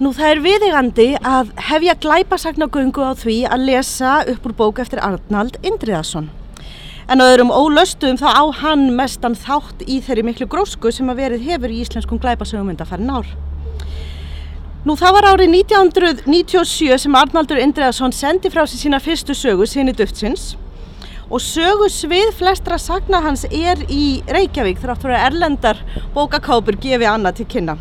Nú það er viðegandi að hefja glæpasagnagöngu á því að lesa upp úr bók eftir Arnald Indriðarsson. En öðrum ólöstum þá á hann mestan þátt í þeirri miklu grósku sem að verið hefur í íslenskum glæpasögum undanfærin ár. Nú það var árið 1997 sem Arnaldur Indriðarsson sendi frá sér sína fyrstu sögu, sinni döftsins. Og sögu svið flestra sagna hans er í Reykjavík þrátt fyrir að erlendar bókakápur gefi annað til kynna.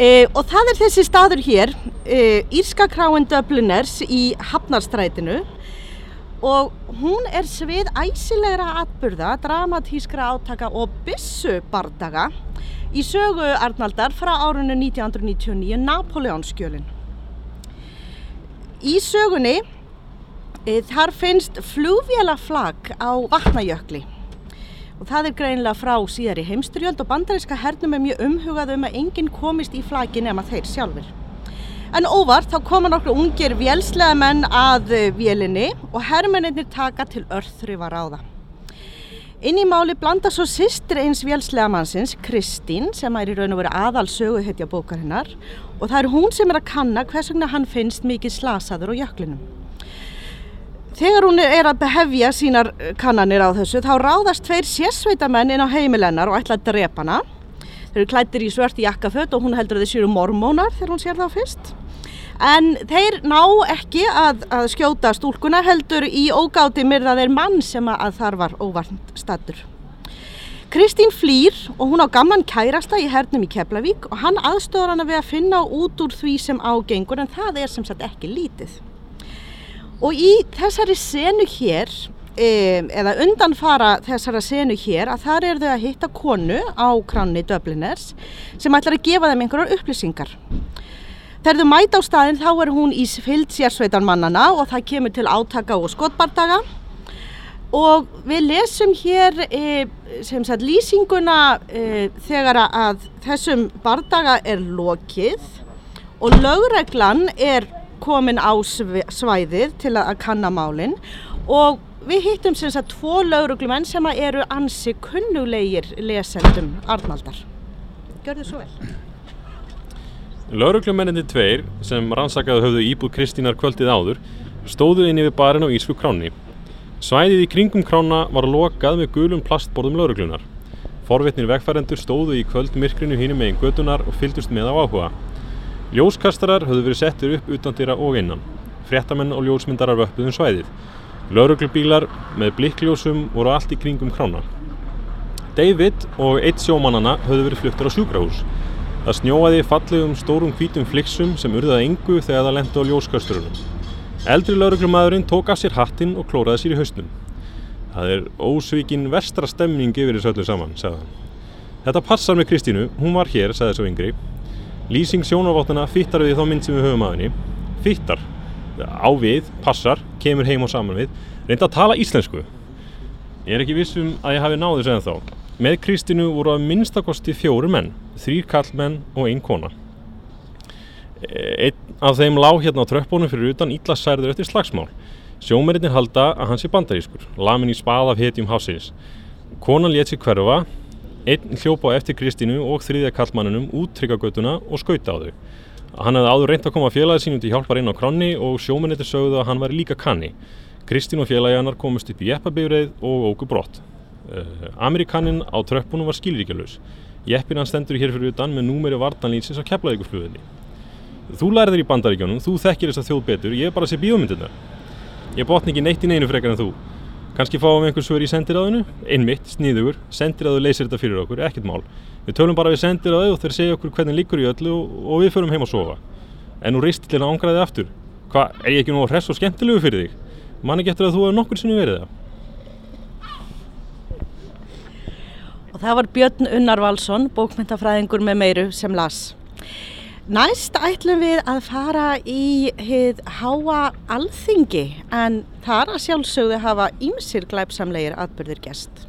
E, og það er þessi staður hér, e, Írska kráin Dubliners í Hafnarstrætinu og hún er svið æsilegra atbyrða, dramatískra átaka og bissubardaga í sögu Arnaldar frá árunnu 1999, Napoleonskjölin. Í sögunni e, þar finnst flugvélaflag á vatnajökli og það er greinlega frá síðar í heimsturjöld og bandaríska hernum er mjög umhugað um að enginn komist í flagin nema þeir sjálfur. En óvart þá koma nokkru ungir vélslega menn að eh, vélinni og herrmennir taka til örþrifar á það. Inn í máli blanda svo sýstir eins vélslega mannsins, Kristín, sem er í raun og veru aðal söguhetja bókar hennar og það er hún sem er að kanna hvers vegna hann finnst mikið slasaður á jöklinum. Þegar hún er að behefja sínar eh, kannanir á þessu þá ráðast tveir sérsveitamenn inn á heimilennar og ætla að drepa hana. Þeir eru klættir í svört jakkafött og hún heldur að þeir séu mormónar þegar hún sér þá fyrst. En þeir ná ekki að, að skjóta stúlkuna heldur í ógáti myrða þeir mann sem að þar var óvarnt stattur. Kristín flýr og hún á gamlan kærasta í hernum í Keflavík og hann aðstöður hana við að finna út úr því sem ágengur en það er sem sagt ekki lítið. Og í þessari senu hér, eða undanfara þessara senu hér, að þar eru þau að hitta konu á kranni Dubliners sem ætlar að gefa þeim einhverjar upplýsingar. Þegar þau mæta á staðin þá er hún í fyllt sérsveitan mannana og það kemur til átaka og skotbardaga og við lesum hér e, sem sagt lýsinguna e, þegar að þessum bardaga er lokið og lögreglan er komin á svæðið til að kanna málinn og við hittum sem sagt tvo lauruglumenn sem eru ansi kunnulegir lesendum Arnaldar. Gjör þið svo vel. Lauruglumenninni tveir sem rannsakaðu höfðu íbúð Kristínar kvöldið áður stóðu inn yfir barinn á Ísku kráni. Svæðið í kringum krána var lokað með gulum plastborðum lauruglunar. Forvitnir vegfærendur stóðu í kvöldmirkrinu hínum megin gödunar og fyldust með á áhuga. Ljóskastarar höfðu verið settir upp utan dýra og innan. Fréttamenn og ljósmyndarar vöppuðum svæðið. Lauruglubílar með blikkljósum voru allt í kringum krána. David og eitt sjómannana höfðu verið fluttar á sjúkrahús. Það snjóaði fallegum stórum hvítum fliksum sem urðaði engu þegar það lendi á ljóskasturunum. Eldri lauruglumadurinn tók af sér hattinn og klóraði sér í haustum. Það er ósvíkin vestra stemning yfir þessu öllu saman, sagði hann. Þetta passar með Kristínu, hún var hér, sagði þessu yngri. Lýsing sjónarvottuna fittar við þá mynd sem við höfum að henni. Fittar, á við, passar, kemur heim og saman við, reynda að tala íslensku. Ég er ekki vissum að ég hafi náðu segðan þá. Með Kristínu voru að minnstakosti fjóru menn, þrýr kallmenn og einn kona. Einn af þeim lág hérna á tröppunum fyrir utan ítlasærður eftir slagsmál. Sjómerinnir halda að hans er bandarískur, lamin í spað af hetjum hásins. Konan létt sér hverfa Einn hljópa á eftir Kristínu og þriðja kallmannunum út tryggagötuna og skauta á þau. Hann hefði áður reynt að koma félagið sínum til hjálpar inn á kronni og sjómenniti sögðu að hann var líka kanni. Kristín og félagið hannar komist upp í jeppabifreið og ógu brott. Uh, Amerikaninn á tröppunum var skilríkjalus. Jeppin hann stendur hér fyrir utan með númeri vartanlýnsins á keflaðíkuflöðinni. Þú lærðir í bandaríkjónum, þú þekkir þess að þjóð betur, ég er bara að sé bíómyndirna. Ég botni ekki neitt í neinu frekar en þú. Kanski fáum við einhvers svör í sendiráðinu, einmitt, sníðugur, sendiráðu leysir þetta fyrir okkur, ekkert mál. Við tölum bara við sendiráðu og þeir segja okkur hvernig líkur í öllu og, og við förum heim að sofa. En nú ristillin ángraði aftur. Hvað, er ég ekki nú að hress og skemmtilegu fyrir þig? Man ekki eftir að þú hefur nokkur sinu verið það. Og það var Björn Unnar Valsson, bókmyndafræðingur með meiru sem las. Næst ætlum við að fara í hið háa alþingi en þar að sjálfsögðu hafa ímsir glæpsamlegir atbyrðir gest.